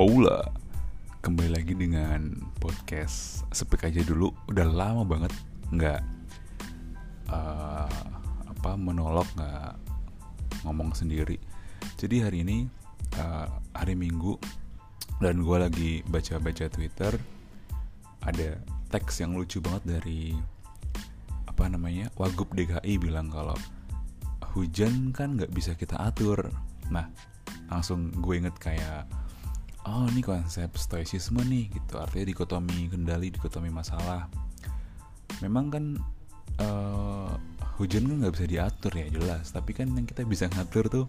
Hola Kembali lagi dengan podcast Sepik aja dulu. Udah lama banget nggak uh, apa monolog nggak ngomong sendiri. Jadi hari ini uh, hari Minggu Dan gue lagi baca-baca Twitter. Ada teks yang lucu banget dari Apa namanya Wagub DKI bilang kalau Hujan kan nggak bisa kita atur. Nah langsung gue inget kayak oh ini konsep stoicisme nih gitu. Artinya dikotomi kendali dikotomi masalah. Memang kan uh, hujan kan nggak bisa diatur ya jelas. Tapi kan yang kita bisa ngatur tuh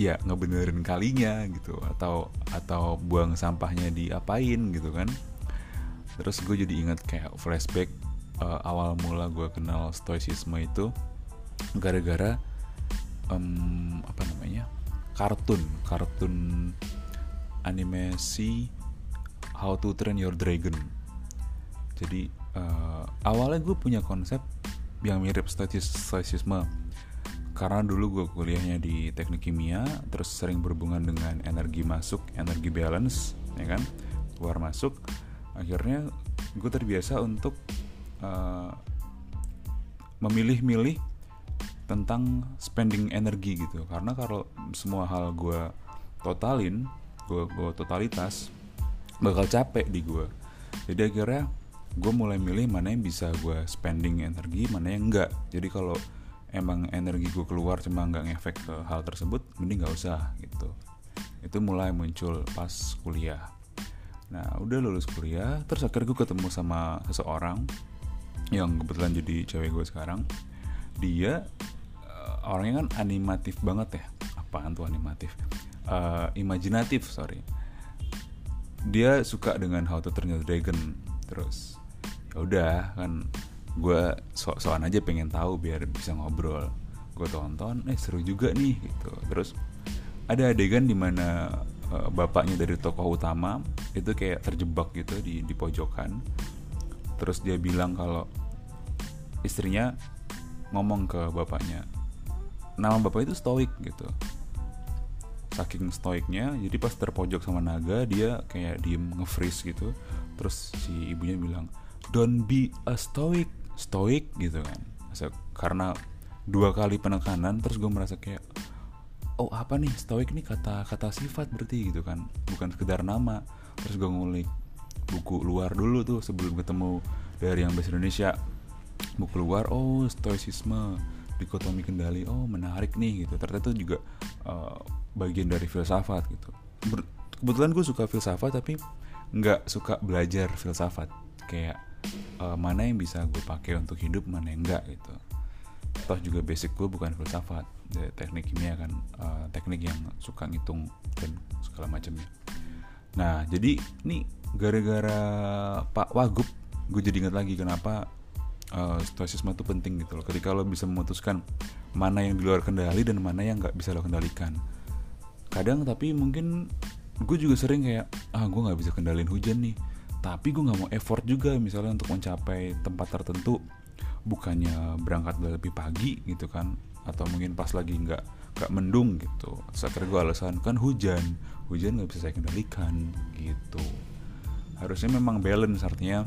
ya ngebenerin kalinya gitu. Atau atau buang sampahnya diapain gitu kan. Terus gue jadi ingat kayak flashback uh, awal mula gue kenal stoicisme itu gara-gara um, apa namanya kartun. Kartun animasi How to Train Your Dragon. Jadi uh, awalnya gue punya konsep yang mirip stoicisme. Karena dulu gue kuliahnya di teknik kimia terus sering berhubungan dengan energi masuk energi balance ya kan? Keluar masuk. Akhirnya gue terbiasa untuk uh, memilih-milih tentang spending energi gitu. Karena kalau semua hal gue totalin gue gue totalitas bakal capek di gue jadi akhirnya gue mulai milih mana yang bisa gue spending energi mana yang enggak. Jadi kalau emang energi gue keluar cuma nggak ngefek ke hal tersebut mending nggak usah gitu. Itu mulai muncul pas kuliah. Nah udah lulus kuliah terus akhirnya gue ketemu sama seseorang yang kebetulan jadi cewek gue sekarang. Dia orangnya kan animatif banget ya. Apaan tuh animatif uh, imajinatif sorry. Dia suka dengan How to Train Your Dragon terus ya udah kan gue so-soan aja pengen tahu biar bisa ngobrol. Gue tonton eh seru juga nih gitu. Terus ada adegan di mana uh, bapaknya dari tokoh utama itu kayak terjebak gitu di di pojokan. Terus dia bilang kalau istrinya ngomong ke bapaknya nama bapak itu stoik gitu saking stoiknya jadi pas terpojok sama naga dia kayak diem nge-freeze gitu. Terus si ibunya bilang don't be a stoic. Stoic gitu kan. Karena dua kali penekanan terus gue merasa kayak oh apa nih? Stoic nih kata kata sifat berarti gitu kan. Bukan sekedar nama. Terus gue ngulik buku luar dulu tuh sebelum ketemu dari yang bahasa Indonesia. Buku luar oh stoicisme dikotomi kendali. Oh menarik nih gitu. Ternyata itu juga uh, bagian dari filsafat gitu. Ber kebetulan gue suka filsafat tapi nggak suka belajar filsafat. Kayak uh, mana yang bisa gue pakai untuk hidup mana yang enggak gitu. Toh juga basic gue bukan filsafat. Teknik kimia kan uh, teknik yang suka ngitung dan segala macamnya. Nah jadi ini gara-gara Pak Wagub gue jadi ingat lagi kenapa uh, stoicisme itu penting gitu loh. Ketika lo bisa memutuskan mana yang di luar kendali dan mana yang nggak bisa lo kendalikan kadang tapi mungkin gue juga sering kayak ah gue nggak bisa kendalin hujan nih. Tapi gue nggak mau effort juga misalnya untuk mencapai tempat tertentu bukannya berangkat lebih pagi gitu kan atau mungkin pas lagi nggak nggak mendung gitu. Sekarang gue alasan kan hujan hujan nggak bisa saya kendalikan gitu. Harusnya memang balance artinya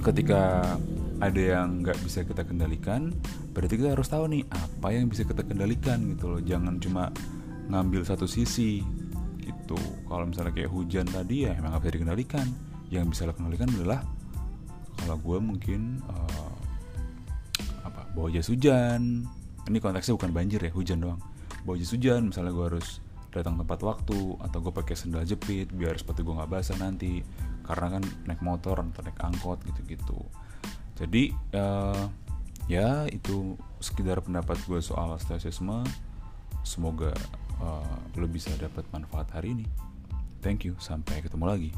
ketika ada yang nggak bisa kita kendalikan berarti kita harus tahu nih apa yang bisa kita kendalikan gitu loh. Jangan cuma ngambil satu sisi. Gitu. Kalau misalnya kayak hujan tadi ya emang nggak bisa dikendalikan. Yang bisa lo kendalikan adalah kalau gue mungkin uh, apa bawa jas hujan. Ini konteksnya bukan banjir ya hujan doang. Bawa jas hujan misalnya gue harus datang tempat waktu atau gue pakai sendal jepit biar sepatu gue nggak basah nanti. Karena kan naik motor atau naik angkot gitu-gitu. Jadi uh, ya itu sekedar pendapat gue soal stoicisme. Semoga uh, lo bisa dapat manfaat hari ini. Thank you. Sampai ketemu lagi